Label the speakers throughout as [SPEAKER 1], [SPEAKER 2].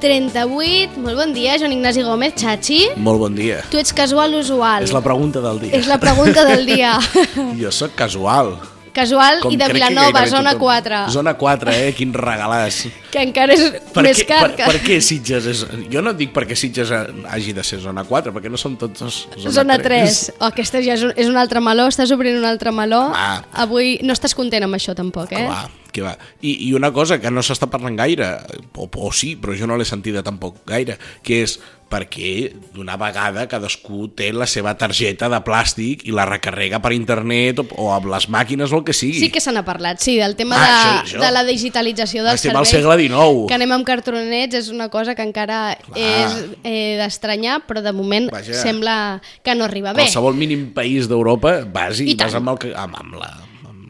[SPEAKER 1] 38, molt bon dia, Joan Ignasi Gómez, Chachi.
[SPEAKER 2] Molt bon dia.
[SPEAKER 1] Tu ets casual o usual?
[SPEAKER 2] És la pregunta del dia.
[SPEAKER 1] És la pregunta del dia.
[SPEAKER 2] Jo sóc casual.
[SPEAKER 1] Casual
[SPEAKER 2] Com
[SPEAKER 1] i de Vilanova, zona
[SPEAKER 2] tothom.
[SPEAKER 1] 4.
[SPEAKER 2] Zona 4, eh? Quin regalàs.
[SPEAKER 1] Que encara és
[SPEAKER 2] Per
[SPEAKER 1] més
[SPEAKER 2] què,
[SPEAKER 1] car.
[SPEAKER 2] per,
[SPEAKER 1] que...
[SPEAKER 2] per què Sitges és... Jo no dic perquè Sitges ha- hagi de ser zona 4, perquè no som tots zona,
[SPEAKER 1] Zona 3. Oh, aquesta ja és un, és un altre meló, estàs obrint un altre meló.
[SPEAKER 2] Va.
[SPEAKER 1] Avui no estàs content amb això tampoc, eh?
[SPEAKER 2] Va, que va. I, I una cosa que no s'està parlant gaire, o, o sí, però jo no l'he sentida tampoc gaire, que és perquè d'una vegada cadascú té la seva targeta de plàstic i la recarrega per internet o, o amb les màquines o el que sigui.
[SPEAKER 1] Sí que se n'ha parlat, sí, del tema
[SPEAKER 2] Ah,
[SPEAKER 1] de,
[SPEAKER 2] això- això.
[SPEAKER 1] de la digitalització dels
[SPEAKER 2] Estem al
[SPEAKER 1] serveis.
[SPEAKER 2] segle XIX.
[SPEAKER 1] Que anem amb cartronets és una cosa que encara és eh, d'estranyar, però de moment
[SPEAKER 2] Vaja.
[SPEAKER 1] sembla que no arriba bé.
[SPEAKER 2] Qualsevol mínim país d'Europa vas i,
[SPEAKER 1] I
[SPEAKER 2] vas amb, el, amb, amb la,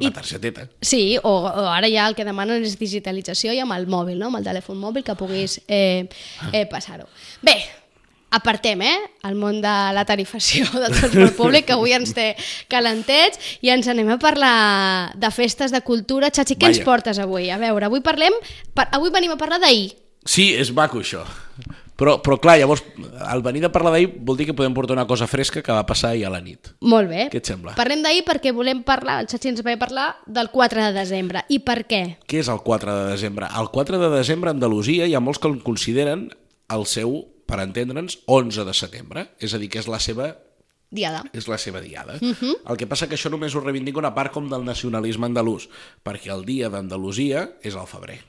[SPEAKER 2] la targeteta.
[SPEAKER 1] Sí, o, o ara ja el que demanen és digitalització i amb el mòbil, no? amb el telèfon mòbil que puguis eh, eh, passar-ho. Bé, apartem eh? el món de la tarifació del transport públic, que avui ens té calentets, i ens anem a parlar de festes, de cultura. Xachi, què ens
[SPEAKER 2] Vaja.
[SPEAKER 1] portes avui? A veure, avui parlem... Avui venim a parlar d'ahir.
[SPEAKER 2] Sí, és maco això. Però, però clar, llavors, al venir de parlar d'ahir vol dir que podem portar una cosa fresca que va passar ahir a la nit.
[SPEAKER 1] Molt bé.
[SPEAKER 2] Què et sembla?
[SPEAKER 1] Parlem d'ahir perquè volem parlar, el Xachi ens va parlar del 4 de desembre. I per què?
[SPEAKER 2] Què és el 4 de desembre? El 4 de desembre a Andalusia hi ha molts que el consideren el seu, per entendre'ns, 11 de setembre. És a dir, que és la seva
[SPEAKER 1] Diada.
[SPEAKER 2] és la seva diada. Uh -huh. El que passa que això només ho reivindica una part com del nacionalisme andalús, perquè el dia d'Andalusia és al febrer.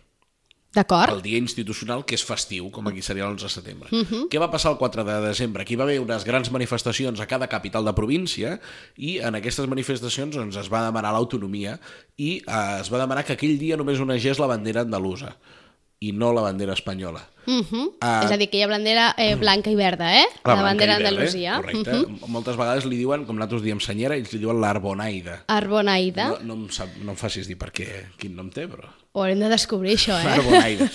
[SPEAKER 1] D'acord?
[SPEAKER 2] el dia institucional que és festiu, com aquí seria l'11 de setembre. Uh -huh. Què va passar el 4 de desembre? Aquí va haver unes grans manifestacions a cada capital de província i en aquestes manifestacions doncs, es va demanar l'autonomia i eh, es va demanar que aquell dia només onegés la bandera andalusa i no la bandera espanyola.
[SPEAKER 1] Uh -huh.
[SPEAKER 2] Ah.
[SPEAKER 1] és a dir, que hi ha bandera eh, blanca i verda, eh? La,
[SPEAKER 2] blanca
[SPEAKER 1] bandera d'Andalusia.
[SPEAKER 2] Correcte.
[SPEAKER 1] Uh
[SPEAKER 2] Uh
[SPEAKER 1] -huh.
[SPEAKER 2] -huh. Moltes vegades li diuen, com nosaltres diem senyera, ells li diuen l'arbonaida.
[SPEAKER 1] Arbonaida.
[SPEAKER 2] No, no, em sap, no em facis dir per què, quin nom té, però...
[SPEAKER 1] Ho haurem de descobrir, això, eh?
[SPEAKER 2] Arbonaida.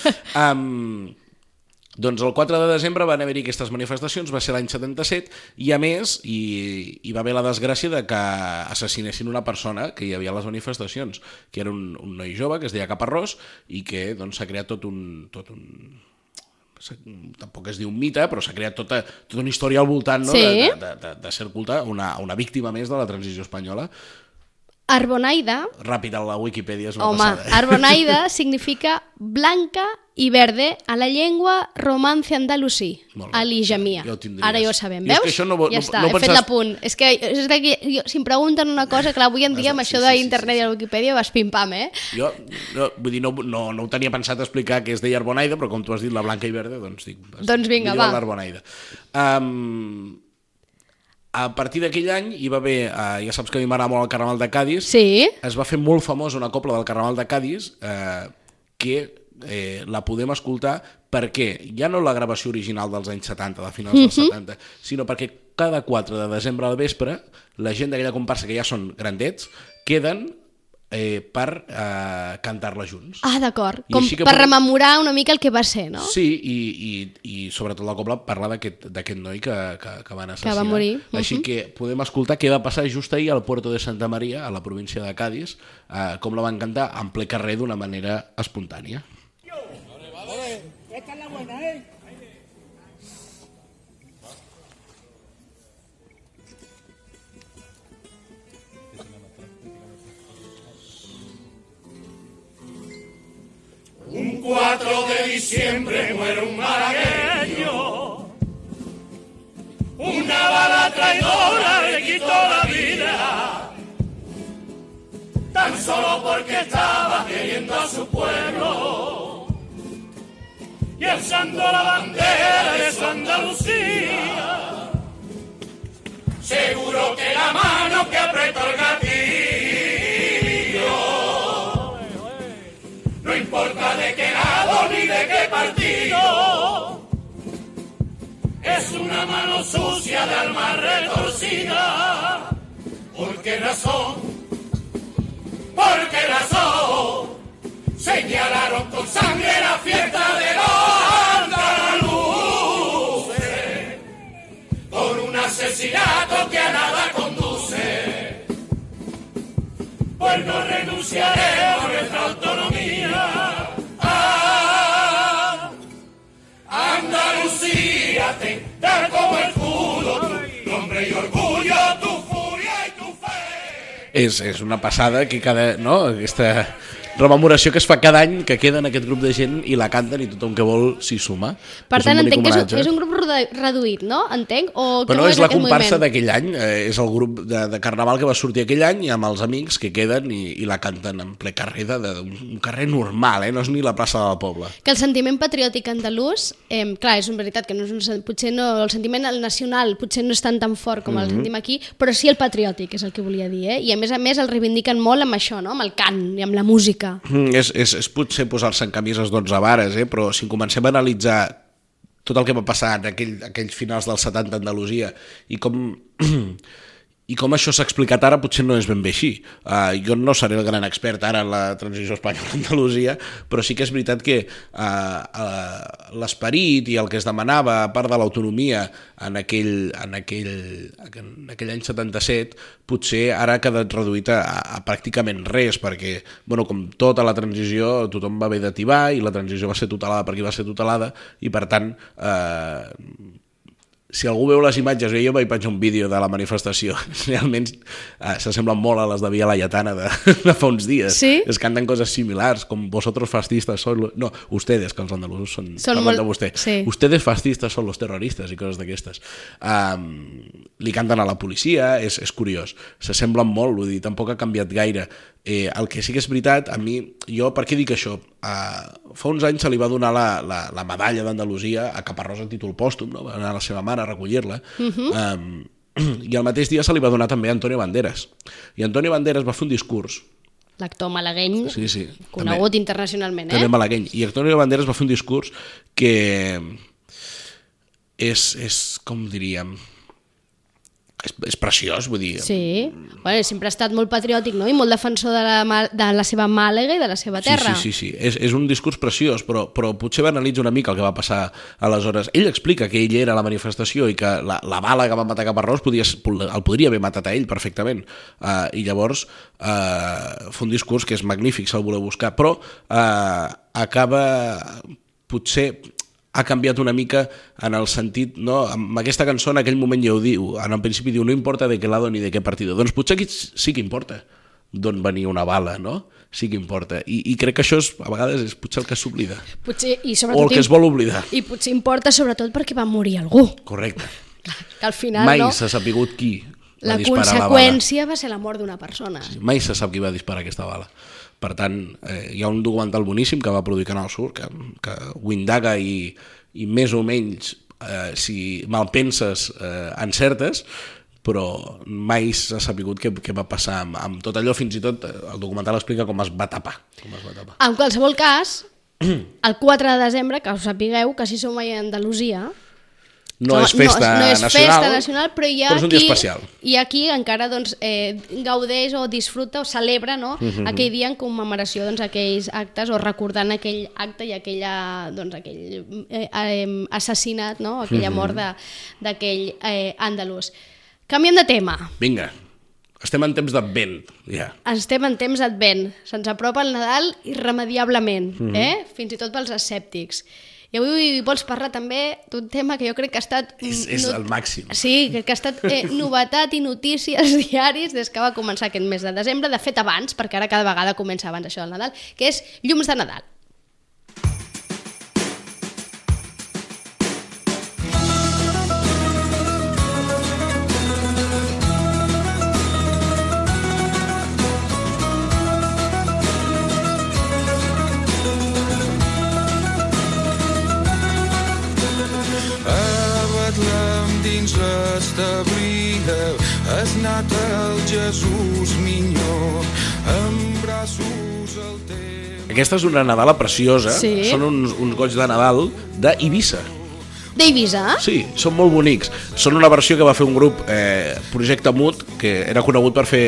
[SPEAKER 2] um, doncs el 4 de desembre van haver-hi aquestes manifestacions, va ser l'any 77, i a més hi, hi va haver la desgràcia de que assassinessin una persona que hi havia a les manifestacions, que era un, un noi jove que es deia Caparrós i que doncs, s'ha creat tot un, tot un tampoc es diu un mite, però s'ha creat tota, tota una història al voltant no?
[SPEAKER 1] Sí.
[SPEAKER 2] de, de, de, de ser culta una, una víctima més de la transició espanyola.
[SPEAKER 1] Arbonaida,
[SPEAKER 2] Ràpid a la Wikipedia és una
[SPEAKER 1] home,
[SPEAKER 2] passada. eh?
[SPEAKER 1] Arbonaida significa blanca i verde a la llengua romance andalusí, a l'Ijamia.
[SPEAKER 2] ja.
[SPEAKER 1] Ara ja ho sabem,
[SPEAKER 2] Jo és
[SPEAKER 1] veus?
[SPEAKER 2] que això no
[SPEAKER 1] ja
[SPEAKER 2] no-
[SPEAKER 1] està,
[SPEAKER 2] no
[SPEAKER 1] he fet
[SPEAKER 2] pensaves-
[SPEAKER 1] l'apunt. És que, és que jo, si em pregunten una cosa, clar, avui en dia amb
[SPEAKER 2] Sí,
[SPEAKER 1] això
[SPEAKER 2] sí, sí,
[SPEAKER 1] d'internet
[SPEAKER 2] sí,
[SPEAKER 1] i la Wikipedia vas pim-pam, eh?
[SPEAKER 2] Jo, no, vull dir, no, no, no ho tenia pensat explicar que es deia Arbonaida, però com tu has dit la blanca i verda, doncs dic...
[SPEAKER 1] Doncs vinga, va.
[SPEAKER 2] L'Arbonaida. Um, a partir d'aquell any hi va haver, uh, ja saps que a mi m'agrada molt el Carnaval de Cádiz,
[SPEAKER 1] Sí,
[SPEAKER 2] es va fer molt famós una copla del Carnaval de Cádiz eh, que eh, la podem escoltar perquè ja no la gravació original dels anys 70, de finals dels 70, sinó perquè cada 4 de desembre al vespre la gent d'aquella comparsa, que ja són grandets, queden eh, per eh, cantar-la junts.
[SPEAKER 1] ah, d'acord. Com
[SPEAKER 2] que
[SPEAKER 1] per
[SPEAKER 2] podem-
[SPEAKER 1] rememorar una mica el que va ser, no?
[SPEAKER 2] Sí, i, i, i sobretot la copla parla d'aquest noi que, que, que van assassinar.
[SPEAKER 1] va morir.
[SPEAKER 2] Així
[SPEAKER 1] Mhm.
[SPEAKER 2] que podem escoltar què va passar just ahir al Puerto de Santa Maria, a la província de Cádiz, eh, com la van cantar en ple carrer d'una manera espontània.
[SPEAKER 3] Esta es la buena, ¿eh?
[SPEAKER 4] Un 4 de diciembre muere un malagueño. Una bala traidora le quitó la vida. Tan solo porque estaba queriendo a su pueblo. Y alzando la bandera de su Andalucía. Seguro que la mano que apretó el gatillo no importa de qué partido. Es una mano sucia de alma retorcida. ¿Por qué razón? ¿Por qué razón? Señalaron con sangre a nuestra autonomía. Ah, Andalucía, ten tal como el escudo, tu nombre y orgullo, tu furia y tu fe.
[SPEAKER 2] És, és una passada que cada... No? Aquesta rememoració que es fa cada any que queda en aquest grup de gent i la canten i tothom que vol s'hi suma.
[SPEAKER 1] Per
[SPEAKER 2] És
[SPEAKER 1] tant, entenc que és un, és un grup redu- reduït, no? Entenc? O
[SPEAKER 2] Però no,
[SPEAKER 1] com
[SPEAKER 2] és la comparsa d'aquell any, eh, és el grup de, de Carnaval que va sortir aquell any i amb els amics que queden i, i la canten en ple carrer de, de, un carrer normal, eh? no és ni la plaça del poble.
[SPEAKER 1] Que el sentiment patriòtic andalús, eh, clar, és una veritat que no és un, potser no, el sentiment nacional potser no és tan tan fort com el
[SPEAKER 2] Mhm.
[SPEAKER 1] sentim aquí, però sí el patriòtic, és el que volia dir, eh? I a més a més el reivindiquen molt amb això, no? Amb el cant i amb la música.
[SPEAKER 2] Mm, és, és, és potser posar-se en camises d'11 vares, eh? però si comencem a analitzar tot el que va passar en aquell, aquells finals dels 70 a Andalusia i com, i com això s'ha explicat ara potser no és ben bé així. Uh, jo no seré el gran expert ara en la transició espanyola a Andalusia, però sí que és veritat que uh, uh, l'esperit i el que es demanava, a part de l'autonomia en aquell, en, aquell, en aquell any 77, potser ara ha quedat reduït a, a pràcticament res, perquè, bueno, com tota la transició, tothom va haver de tibar i la transició va ser tutelada perquè va ser tutelada i, per tant, eh, si algú veu les imatges, jo vaig penjar un vídeo de la manifestació, realment eh, s'assemblen molt a les de Via Laietana de, de fa uns dies.
[SPEAKER 1] Sí?
[SPEAKER 2] Es canten coses similars, com vosotros fascistas sois... Lo... No, ustedes, que els andalusos són...
[SPEAKER 1] Són molt-
[SPEAKER 2] de vostè.
[SPEAKER 1] sí.
[SPEAKER 2] Ustedes fascistas son los terroristas i coses d'aquestes. Um, li canten a la policia, és, és curiós. S'assemblen molt, vull dir, tampoc ha canviat gaire. Eh, el que sí que és veritat, a mi, jo per què dic això? Uh, fa uns anys se li va donar la, la, la medalla d'Andalusia a Caparrós a títol pòstum, no? va anar la seva mare a recollir-la, uh -huh. um, i el mateix dia se li va donar també a Antonio Banderas. I Antonio Banderas va fer un discurs
[SPEAKER 1] L'actor malagueny,
[SPEAKER 2] Sí, sí,
[SPEAKER 1] conegut
[SPEAKER 2] també.
[SPEAKER 1] internacionalment, eh?
[SPEAKER 2] també malagueny. I Antonio Banderas va fer un discurs que és, és com diríem, és, és preciós, vull dir,
[SPEAKER 1] Sí, bueno, sempre ha estat molt patriòtic no? i molt defensor de la, de la seva Màlaga i de la seva terra.
[SPEAKER 2] Sí, sí, sí, sí. És, és un discurs preciós, però, però potser banalitza una mica el que va passar aleshores. Ell explica que ell era a la manifestació i que la, la bala que va matar Caparrós podia, el podria haver matat a ell perfectament. Uh, I llavors uh, fa un discurs que és magnífic, si el voleu buscar, però uh, acaba potser ha canviat una mica en el sentit, no? amb aquesta cançó en aquell moment ja ho diu, en el principi diu no importa de què lado ni de què partido, doncs potser aquí sí que importa d'on venia una bala, no? Sí que importa. I, i crec que això és, a vegades és potser el que s'oblida.
[SPEAKER 1] Potser, i
[SPEAKER 2] O
[SPEAKER 1] sobretot,
[SPEAKER 2] el que es vol oblidar.
[SPEAKER 1] I potser importa sobretot perquè va morir algú.
[SPEAKER 2] Correcte.
[SPEAKER 1] Que al final
[SPEAKER 2] Mai
[SPEAKER 1] no,
[SPEAKER 2] s'ha sapigut qui va
[SPEAKER 1] la
[SPEAKER 2] disparar la bala.
[SPEAKER 1] conseqüència va ser la mort d'una persona.
[SPEAKER 2] Mai se sap qui va disparar aquesta bala. Per tant, eh, hi ha un documental boníssim que va produir Canal Sur, que, que ho indaga i, i més o menys, eh, si mal penses, eh, encertes, però mai s'ha sapigut què, què va passar amb, amb tot allò, fins i tot eh, el documental explica com es va tapar. Com es va tapar.
[SPEAKER 1] En qualsevol cas, el 4 de desembre, que us sapigueu que si som a Andalusia,
[SPEAKER 2] No, és festa
[SPEAKER 1] no, no és
[SPEAKER 2] nacional,
[SPEAKER 1] festa nacional, però hi ha
[SPEAKER 2] però és un
[SPEAKER 1] qui,
[SPEAKER 2] dia especial.
[SPEAKER 1] i aquí encara doncs, eh, gaudeix o disfruta o celebra no?
[SPEAKER 2] Mhm.
[SPEAKER 1] aquell dia en commemoració doncs, aquells actes o recordant aquell acte i aquella, doncs, aquell eh, eh, assassinat, no? aquella
[SPEAKER 2] Mhm.
[SPEAKER 1] mort d'aquell eh, andalús. Canviem de tema.
[SPEAKER 2] Vinga, estem en temps d'advent, ja.
[SPEAKER 1] Estem en temps advent. Se'ns apropa el Nadal irremediablement,
[SPEAKER 2] Mhm.
[SPEAKER 1] eh? fins i tot pels escèptics. I avui vols parlar també d'un tema que jo crec que ha estat...
[SPEAKER 2] És, és el màxim.
[SPEAKER 1] Sí, crec que ha estat eh, novetat i notícies diaris des que va començar aquest mes de desembre, de fet abans, perquè ara cada vegada comença abans això del Nadal, que és llums de Nadal.
[SPEAKER 3] L'establia es nat el Jesús minyó amb braços al teu
[SPEAKER 2] Aquesta és una Nadala preciosa.
[SPEAKER 1] Sí.
[SPEAKER 2] Són uns, uns goig de Nadal d'Eivissa.
[SPEAKER 1] D'Eivissa?
[SPEAKER 2] Sí, són molt bonics. Són una versió que va fer un grup, eh, Projecte Mut, que era conegut per fer...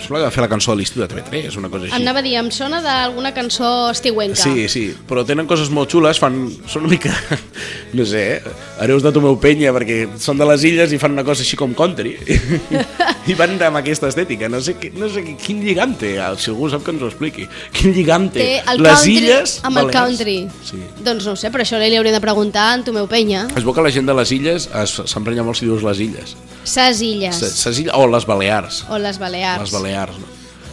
[SPEAKER 2] Sembla que va fer la cançó de l'estiu de TV3, una cosa així.
[SPEAKER 1] Anava a dir, em sona d'alguna cançó estiuenca.
[SPEAKER 2] Sí, sí, però tenen coses molt xules, fan, són una mica, no sé, eh, hereus de Tomeu Penya, perquè són de les illes i fan una cosa així com country, i van amb aquesta estètica, no sé, no sé qui- quin lligam té, Ah, si algú sap que ens ho expliqui, quin lligam té,
[SPEAKER 1] Té
[SPEAKER 2] les
[SPEAKER 1] country
[SPEAKER 2] illes
[SPEAKER 1] amb el country.
[SPEAKER 2] Sí.
[SPEAKER 1] Doncs no sé, però això li hauríem de preguntar a en Tomeu Penya.
[SPEAKER 2] Es veu que la gent de les illes es- s'emprenya molt si dius les illes,
[SPEAKER 1] Ses illes.
[SPEAKER 2] ses, ses illes o les Balears,
[SPEAKER 1] O les Balears.
[SPEAKER 2] les Balears, no?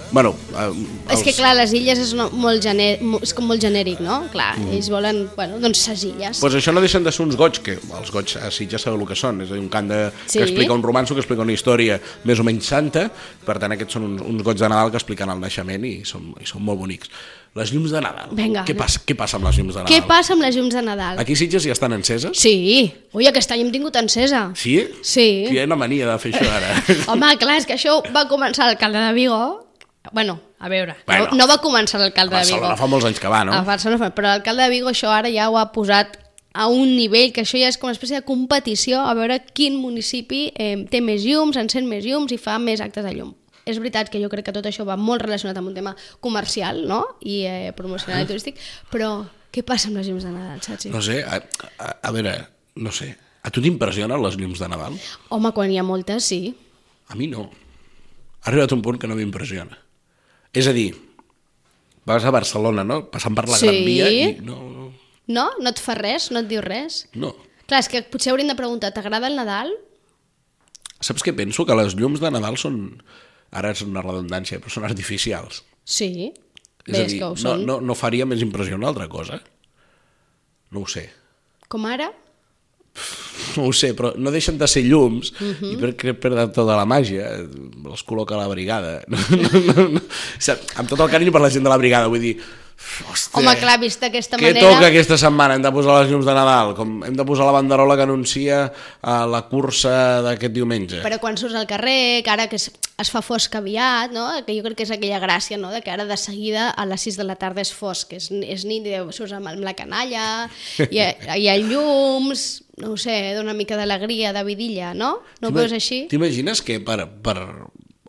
[SPEAKER 2] Bueno, eh,
[SPEAKER 1] És que
[SPEAKER 2] els-
[SPEAKER 1] clar, les illes és, molt gener, és com molt genèric, no? Clar,
[SPEAKER 2] Mm.
[SPEAKER 1] ells volen, bueno, doncs ses illes.
[SPEAKER 2] Pues això no deixen de ser uns goig, que els goig a Sitges sabeu el que són, és un cant de,
[SPEAKER 1] Sí.
[SPEAKER 2] que explica un romanço, que explica una història més o menys santa, per tant aquests són uns, uns goig de Nadal que expliquen el naixement i són, i són molt bonics. Les llums de Nadal.
[SPEAKER 1] Vinga.
[SPEAKER 2] Què passa, què passa amb les llums de Nadal?
[SPEAKER 1] Què passa amb les llums de Nadal?
[SPEAKER 2] Aquí a Sitges ja estan enceses?
[SPEAKER 1] Sí. Ui, aquest any hem tingut encesa.
[SPEAKER 2] Sí?
[SPEAKER 1] Sí.
[SPEAKER 2] Que hi ha una mania de fer això ara.
[SPEAKER 1] Home, clar, és que això va començar l'alcalde de Vigo. Bueno, a veure,
[SPEAKER 2] Bueno.
[SPEAKER 1] no, no va començar l'alcalde
[SPEAKER 2] A
[SPEAKER 1] de Vigo.
[SPEAKER 2] Barcelona fa molts anys que va, no?
[SPEAKER 1] A Barcelona, fa- però l'alcalde de Vigo això ara ja ho ha posat a un nivell que això ja és com una espècie de competició a veure quin municipi eh, té més llums, encén més llums i fa més actes de llum. És veritat que jo crec que tot això va molt relacionat amb un tema comercial no? i eh, promocional i turístic, però què passa amb les llums de Nadal, Sachi?
[SPEAKER 2] No sé, a, a, a veure, no sé. A tu t'impressionen les llums de Nadal?
[SPEAKER 1] Home, quan hi ha moltes, sí.
[SPEAKER 2] A mi no. Ha arribat un punt que no m'impressiona. És a dir, vas a Barcelona, no? Passant per la
[SPEAKER 1] Sí.
[SPEAKER 2] Gran Via i no, no,
[SPEAKER 1] No? No et fa res? No et diu res?
[SPEAKER 2] no.
[SPEAKER 1] Clar, és que potser hauríem de preguntar, t'agrada el Nadal?
[SPEAKER 2] Saps què penso? Que les llums de Nadal són... Ara és una redundància, però són artificials.
[SPEAKER 1] Sí.
[SPEAKER 2] És
[SPEAKER 1] Bé,
[SPEAKER 2] a
[SPEAKER 1] és
[SPEAKER 2] dir,
[SPEAKER 1] que ho
[SPEAKER 2] no,
[SPEAKER 1] són.
[SPEAKER 2] no, no faria més impressió una altra cosa? No ho sé.
[SPEAKER 1] Com ara?
[SPEAKER 2] No ho sé, però no deixen de ser llums uh
[SPEAKER 1] Mhm.
[SPEAKER 2] -huh. i per què perdre tota la màgia els col·loca a la brigada no, no, no, no. O sigui, amb tot el carinyo per la gent de la brigada vull dir, hòstia,
[SPEAKER 1] Home, clar, vist d'aquesta
[SPEAKER 2] què
[SPEAKER 1] manera...
[SPEAKER 2] toca aquesta setmana? Hem de posar les llums de Nadal com hem de posar la banderola que anuncia uh, la cursa d'aquest diumenge
[SPEAKER 1] Però quan surts al carrer, que ara que es, es fa fosc aviat, no? que jo crec que és aquella gràcia, no? de que ara de seguida a les 6 de la tarda és fosc, és, és nit, i surts amb, amb la canalla, hi ha, hi ha llums, no ho sé, dona una mica d'alegria, de vidilla, no? No ho veus així?
[SPEAKER 2] T'imagines que per, per,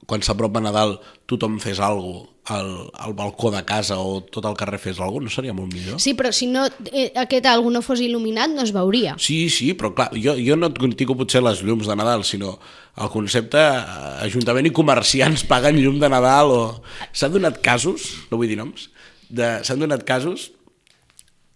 [SPEAKER 2] quan s'apropa Nadal tothom fes alguna al, al balcó de casa o tot el carrer fes alguna? No seria molt millor?
[SPEAKER 1] Sí, però si no, eh, aquest algú no fos il·luminat no es veuria.
[SPEAKER 2] Sí, sí, però clar, jo, jo no et contigo potser les llums de Nadal, sinó el concepte eh, Ajuntament i comerciants paguen llum de Nadal o... S'han donat casos, no vull dir noms, de- s'han donat casos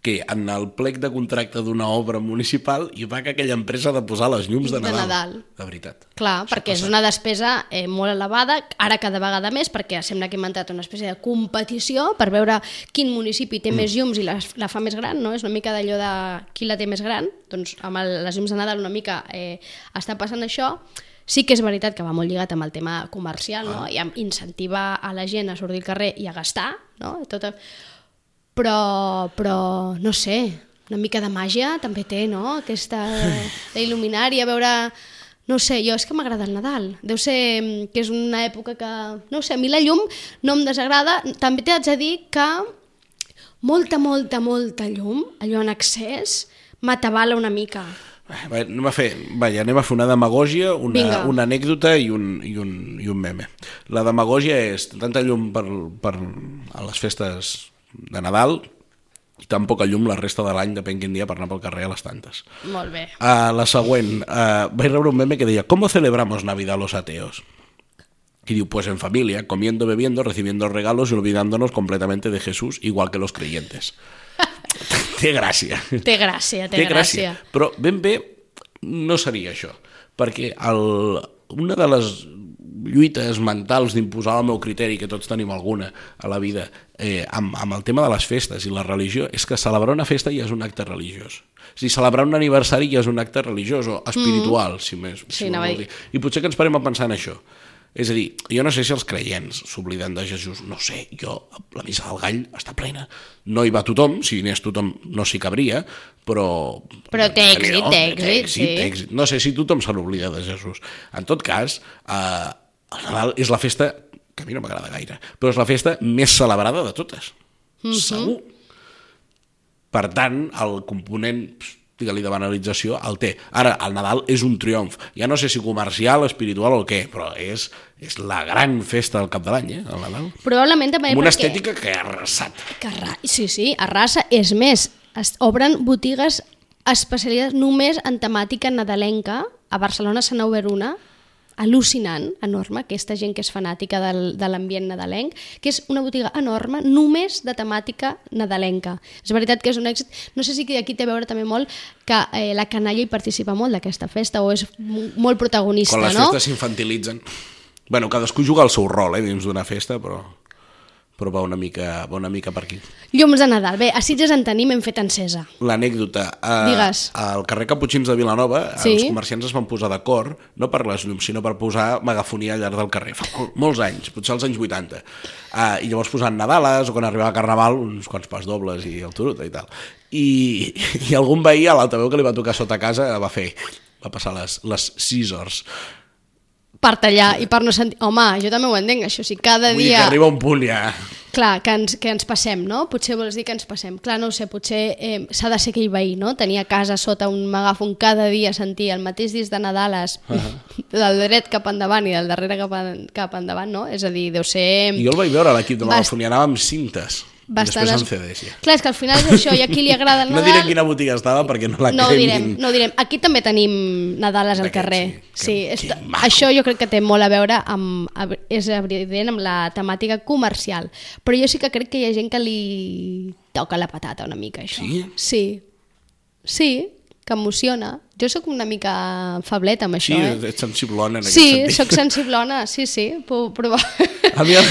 [SPEAKER 2] que en el plec de contracte d'una obra municipal hi va que aquella empresa ha de posar les llums de
[SPEAKER 1] De
[SPEAKER 2] Nadal.
[SPEAKER 1] Nadal.
[SPEAKER 2] De veritat.
[SPEAKER 1] Clar,
[SPEAKER 2] Això
[SPEAKER 1] perquè és
[SPEAKER 2] passa.
[SPEAKER 1] una despesa eh, molt elevada, ara cada vegada més, perquè sembla que hem entrat en una espècie de competició per veure quin municipi té mm. més llums i la, la fa més gran, no? És una mica d'allò de qui la té més gran, doncs amb el, les llums de Nadal una mica eh, està passant això, Sí que és veritat que va molt lligat amb el tema comercial, no? i amb incentivar a la gent a sortir al carrer i a gastar, no? Tot, però, però no sé, una mica de màgia també té, no? Aquesta d'il·luminar i a veure... No sé, jo és que m'agrada el Nadal. Deu ser mm, que és una època que... No sé, a mi la llum no em desagrada. També t'haig de dir que molta, molta, molta llum, allò en excés, m'atabala una mica.
[SPEAKER 2] Va, anem a fer, vaja, anem a fer una demagògia, una,
[SPEAKER 1] Vinga.
[SPEAKER 2] una anècdota i un, i, un, i un meme. La demagògia és tanta llum per, per a les festes de Nadal i tan poca llum la resta de l'any, depèn quin dia, per anar pel carrer a les tantes.
[SPEAKER 1] Molt bé.
[SPEAKER 2] Uh, la següent, uh, vaig rebre un meme que deia ¿Cómo celebramos Navidad los ateos? Y diu, pues en familia, comiendo, bebiendo, recibiendo regalos y olvidándonos completamente de Jesús, igual que los creyentes. té gràcia.
[SPEAKER 1] Té gràcia, té, gràcia.
[SPEAKER 2] Però ben bé no seria això, perquè el, una de les lluites mentals d'imposar el meu criteri, que tots tenim alguna a la vida, eh, amb, amb el tema de les festes i la religió, és que celebrar una festa ja és un acte religiós. O sigui, celebrar un aniversari ja és un acte religiós o espiritual, mm. si més
[SPEAKER 1] Sí,
[SPEAKER 2] si
[SPEAKER 1] a
[SPEAKER 2] vol
[SPEAKER 1] dir.
[SPEAKER 2] I potser que ens parem a pensar en això. És a dir, jo no sé si els creients s'obliden de Jesús, no sé, jo, la missa del gall està plena. No hi va tothom, si hi anés tothom no s'hi cabria, però...
[SPEAKER 1] Però té èxit, té èxit, sí.
[SPEAKER 2] té èxit. No sé si tothom se n'oblida de Jesús. En tot cas, eh, el Nadal és la festa, que a mi no m'agrada gaire, però és la festa més celebrada de totes. segur. Per tant, el component digue-li de banalització el té. Ara, el Nadal és un triomf. Ja no sé si comercial, espiritual o què, però és, és la gran festa del cap de l'any, eh, el Nadal.
[SPEAKER 1] Probablement també
[SPEAKER 2] Amb una
[SPEAKER 1] perquè...
[SPEAKER 2] estètica que ha arrasat.
[SPEAKER 1] Que arra... Sí, sí, arrasa. És més, es obren botigues especialitzades només en temàtica nadalenca. A Barcelona se n'ha obert una al·lucinant, enorme, aquesta gent que és fanàtica del, de l'ambient nadalenc, que és una botiga enorme només de temàtica nadalenca. És veritat que és un èxit. No sé si aquí té a veure també molt que eh, la canalla hi participa molt d'aquesta festa o és molt protagonista,
[SPEAKER 2] Quan les
[SPEAKER 1] no?
[SPEAKER 2] festes s'infantilitzen. Bueno, cadascú juga el seu rol, eh, dins d'una festa, però, però va, una mica, va una mica per aquí.
[SPEAKER 1] Llums de Nadal. Bé, a Sitges en tenim, hem fet encesa.
[SPEAKER 2] L'anècdota. eh,
[SPEAKER 1] Digues.
[SPEAKER 2] Al carrer Caputxins de Vilanova,
[SPEAKER 1] Sí.
[SPEAKER 2] els comerciants es van posar d'acord, no per les llums, sinó per posar megafonia al llarg del carrer. Fa mol, molts anys, potser als anys 80. Uh, I llavors posant Nadales, o quan arribava Carnaval, uns quants pas dobles i el Turuta i tal. I, i algun veí a l'altaveu que li va tocar sota casa va fer va passar les, les 6 hores.
[SPEAKER 1] Per tallar i per no sentir... Home, jo també ho entenc, això sí, cada
[SPEAKER 2] Vull
[SPEAKER 1] dia...
[SPEAKER 2] que arriba un punt ja...
[SPEAKER 1] Clar, que ens, que ens passem, no? Potser vols dir que ens passem. Clar, no ho sé, potser eh, s'ha de ser aquell veí, no? Tenir a casa sota un megàfon cada dia sentir el mateix disc de Nadales uh -huh. del dret cap endavant i del darrere cap, en, cap endavant, no? És a dir, deu ser...
[SPEAKER 2] I jo el vaig veure a l'equip de la
[SPEAKER 1] Bast-
[SPEAKER 2] Megafonia, anava amb cintes. I
[SPEAKER 1] bastant
[SPEAKER 2] després
[SPEAKER 1] es-
[SPEAKER 2] amb CDs, ja.
[SPEAKER 1] Clar, és que al final és això, i a qui li agrada el
[SPEAKER 2] No
[SPEAKER 1] Nadal...
[SPEAKER 2] diré en quina botiga estava perquè no la
[SPEAKER 1] no
[SPEAKER 2] cremin.
[SPEAKER 1] direm, no direm. Aquí també tenim Nadales al carrer.
[SPEAKER 2] sí.
[SPEAKER 1] Sí,
[SPEAKER 2] Que-
[SPEAKER 1] és,
[SPEAKER 2] que
[SPEAKER 1] això jo crec que té molt a veure amb, és evident amb la temàtica comercial. Però jo sí que crec que hi ha gent que li toca la patata una mica, això.
[SPEAKER 2] Sí?
[SPEAKER 1] Sí, sí que emociona. Jo sóc una mica fablet amb
[SPEAKER 2] Sí,
[SPEAKER 1] això, eh?
[SPEAKER 2] ets sensiblona en
[SPEAKER 1] Sí,
[SPEAKER 2] aquest sentit.
[SPEAKER 1] sóc sensiblona, sí, sí, puc provar.
[SPEAKER 2] A mi, el,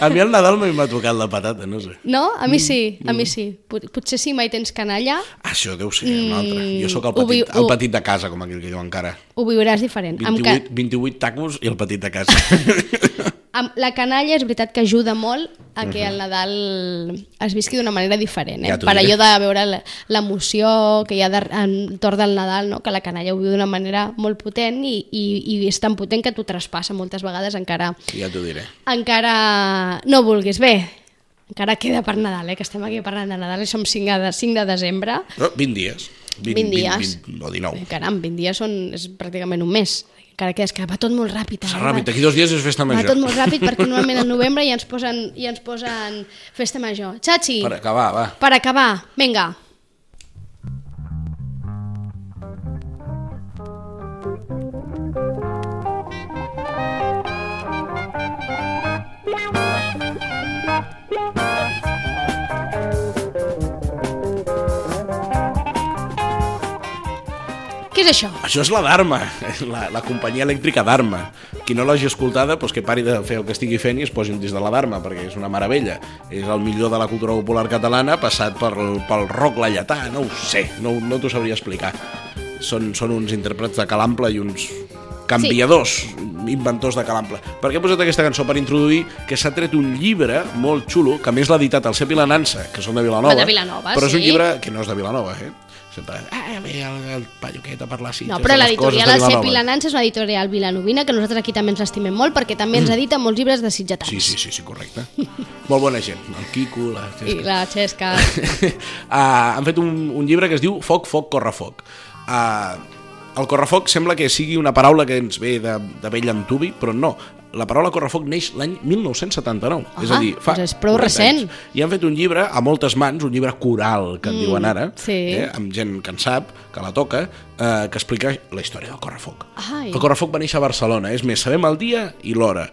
[SPEAKER 2] a mi el Nadal m'ha tocat la patata, no sé.
[SPEAKER 1] No? A
[SPEAKER 2] Mm,
[SPEAKER 1] mi sí, a mi sí. Pot- Potser si mai tens canalla,
[SPEAKER 2] Això deu ser un altre. Jo sóc el
[SPEAKER 1] Mm,
[SPEAKER 2] petit, el petit de casa, com aquell que diu encara.
[SPEAKER 1] ho viuràs diferent. Amb,
[SPEAKER 2] 28,
[SPEAKER 1] ca
[SPEAKER 2] 28 tacos i el petit de casa.
[SPEAKER 1] la canalla és veritat que ajuda molt a que el Nadal es visqui d'una manera diferent. Eh?
[SPEAKER 2] Ja
[SPEAKER 1] per allò de veure la- l'emoció que hi ha entorn del Nadal, no? que la canalla ho viu d'una manera molt potent i, i, i és tan potent que t'ho traspassa moltes vegades encara
[SPEAKER 2] ja t'ho diré.
[SPEAKER 1] encara no vulguis. Bé, encara queda per Nadal, eh? que estem aquí parlant de Nadal i som 5 de, 5 de desembre.
[SPEAKER 2] No, 20 dies.
[SPEAKER 1] 20, 20 dies.
[SPEAKER 2] 20, 20, o 19.
[SPEAKER 1] Bé, Caram, 20 dies són, és pràcticament un mes. Encara que és que va tot molt ràpid. Eh?
[SPEAKER 2] ràpid,
[SPEAKER 1] Va-
[SPEAKER 2] d'aquí dos dies és festa
[SPEAKER 1] Va
[SPEAKER 2] major.
[SPEAKER 1] tot molt ràpid perquè normalment al novembre ja ens posen, ja ens posen festa major. Chachi,
[SPEAKER 2] Per acabar, va.
[SPEAKER 1] per acabar, vinga. És això?
[SPEAKER 2] Això és la Dharma, la, la companyia elèctrica Dharma. Qui no l'hagi escoltada, doncs que pari de fer el que estigui fent i es posi un disc de la Dharma, perquè és una meravella. És el millor de la cultura popular catalana passat per, pel rock laietà, no ho sé, no, no t'ho sabria explicar. Són, són uns intèrprets de Calample i uns canviadors, sí. inventors de Calample. Per què he posat aquesta cançó? Per introduir que s'ha tret un llibre molt xulo, que més l'ha editat el Cep i la Nansa, que són de Vilanova.
[SPEAKER 1] De Vilanova,
[SPEAKER 2] però és un
[SPEAKER 1] sí.
[SPEAKER 2] llibre que no és de Vilanova, eh? Sempre, ah, ve el, el paio aquest a parlar així.
[SPEAKER 1] No, però l'editorial El Cep i la Nansa és una editorial vilanovina que nosaltres aquí també ens l'estimem molt perquè també ens edita molts llibres de sitgetans.
[SPEAKER 2] Sí, sí, sí, sí, correcte. Molt bona gent. El Quico, la
[SPEAKER 1] I la Xesca.
[SPEAKER 2] uh, han fet un, un llibre que es diu Foc, foc, correfoc. Uh, el correfoc sembla que sigui una paraula que ens ve de, de vell antubi, però no. La paraula correfoc neix l'any 1979. és a
[SPEAKER 1] Ah,
[SPEAKER 2] dir, fa
[SPEAKER 1] doncs és prou
[SPEAKER 2] 40
[SPEAKER 1] recent.
[SPEAKER 2] anys. I han fet un llibre a moltes mans, un llibre coral, que en diuen ara,
[SPEAKER 1] sí.
[SPEAKER 2] eh, amb gent que en sap, que la toca, eh, que explica la història del correfoc.
[SPEAKER 1] Ai.
[SPEAKER 2] El correfoc va néixer a Barcelona. És més, sabem el dia i l'hora.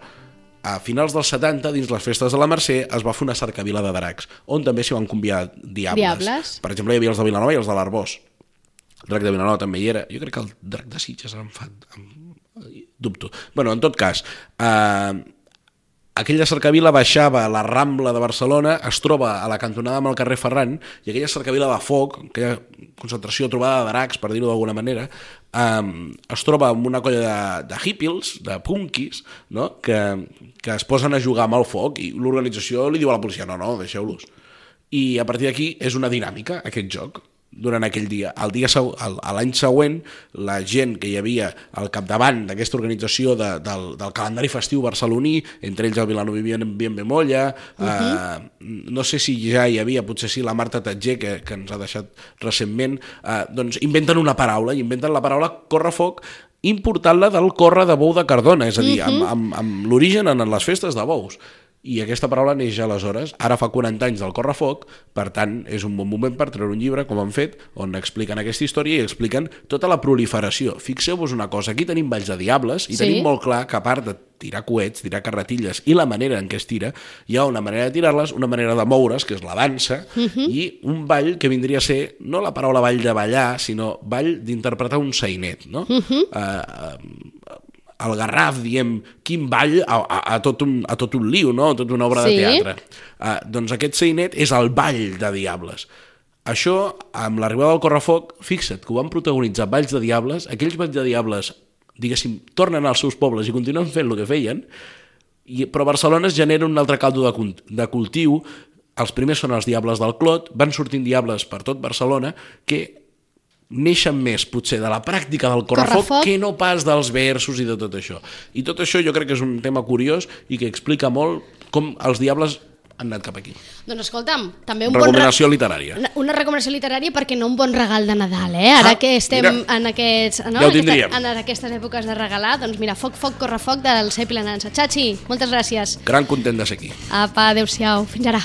[SPEAKER 2] A finals dels 70, dins les festes de la Mercè, es va fer una cercavila de dracs, on també s'hi van conviar diables.
[SPEAKER 1] Diables.
[SPEAKER 2] Per exemple, hi havia els de Vilanova i els de l'Arbós. El drac de Vilanova també hi era. Jo crec que el drac de Sitges em fa... Dubto. bueno, en tot cas, eh, aquella cercavila baixava a la Rambla de Barcelona, es troba a la cantonada amb el carrer Ferran, i aquella cercavila de foc, aquella concentració trobada de dracs, per dir-ho d'alguna manera, um, es troba amb una colla de, de hippies, de punkis, no? que, que es posen a jugar amb el foc, i l'organització li diu a la policia, no, no, deixeu-los. I a partir d'aquí és una dinàmica, aquest joc. Durant aquell dia. El dia a l'any següent, la gent que hi havia al capdavant d'aquesta organització de, del, del calendari festiu barceloní, entre ells el Vilano Vivien Bien Bemolla, uh -huh. eh, no sé si ja hi havia, potser sí, la Marta Tatger, que, que ens ha deixat recentment, eh, doncs inventen una paraula, i inventen la paraula correfoc, important-la del corre de bou de Cardona, és a dir, amb, amb, amb l'origen en les festes de bous. I aquesta paraula neix aleshores. Ara fa 40 anys del correfoc, per tant, és un bon moment per treure un llibre, com han fet, on expliquen aquesta història i expliquen tota la proliferació. Fixeu-vos una cosa, aquí tenim Valls de Diables i
[SPEAKER 1] Sí.
[SPEAKER 2] tenim molt clar que a part de tirar coets, tirar carretilles i la manera en què es tira, hi ha una manera de tirar-les, una manera de moure's, que és la dansa, i un ball que vindria a ser no la paraula ball de ballar, sinó ball d'interpretar un sainet, no? Uh -huh. El Garraf, diem, quin ball a, a, a, tot un, a tot un liu, no? a tot una obra
[SPEAKER 1] Sí.
[SPEAKER 2] de teatre. Uh, doncs aquest sainet és el ball de Diables. Això, amb l'arribada del Correfoc, fixa't que ho van protagonitzar Valls de Diables, aquells Valls de Diables, diguéssim, tornen als seus pobles i continuen fent el que feien, i, però Barcelona es genera un altre caldo de, de cultiu, els primers són els Diables del Clot, van sortint Diables per tot Barcelona, que neixen més, potser, de la pràctica del correfoc,
[SPEAKER 1] Correfoc.
[SPEAKER 2] que no pas dels versos i de tot això. I tot això jo crec que és un tema curiós i que explica molt com els Diables han anat cap aquí.
[SPEAKER 1] Doncs escolta'm, també un bon...
[SPEAKER 2] Recomanació literària.
[SPEAKER 1] Una, una recomanació literària perquè no un bon regal de Nadal, eh? Ara
[SPEAKER 2] Ah,
[SPEAKER 1] que estem
[SPEAKER 2] mira.
[SPEAKER 1] en, aquests, no?
[SPEAKER 2] Ja
[SPEAKER 1] Aquesta- en aquestes èpoques de regalar, doncs mira, foc, foc, corre, foc del Cep i la Nansa. Chachi, moltes gràcies.
[SPEAKER 2] Gran content de ser aquí.
[SPEAKER 1] Apa, adeu-siau, fins ara.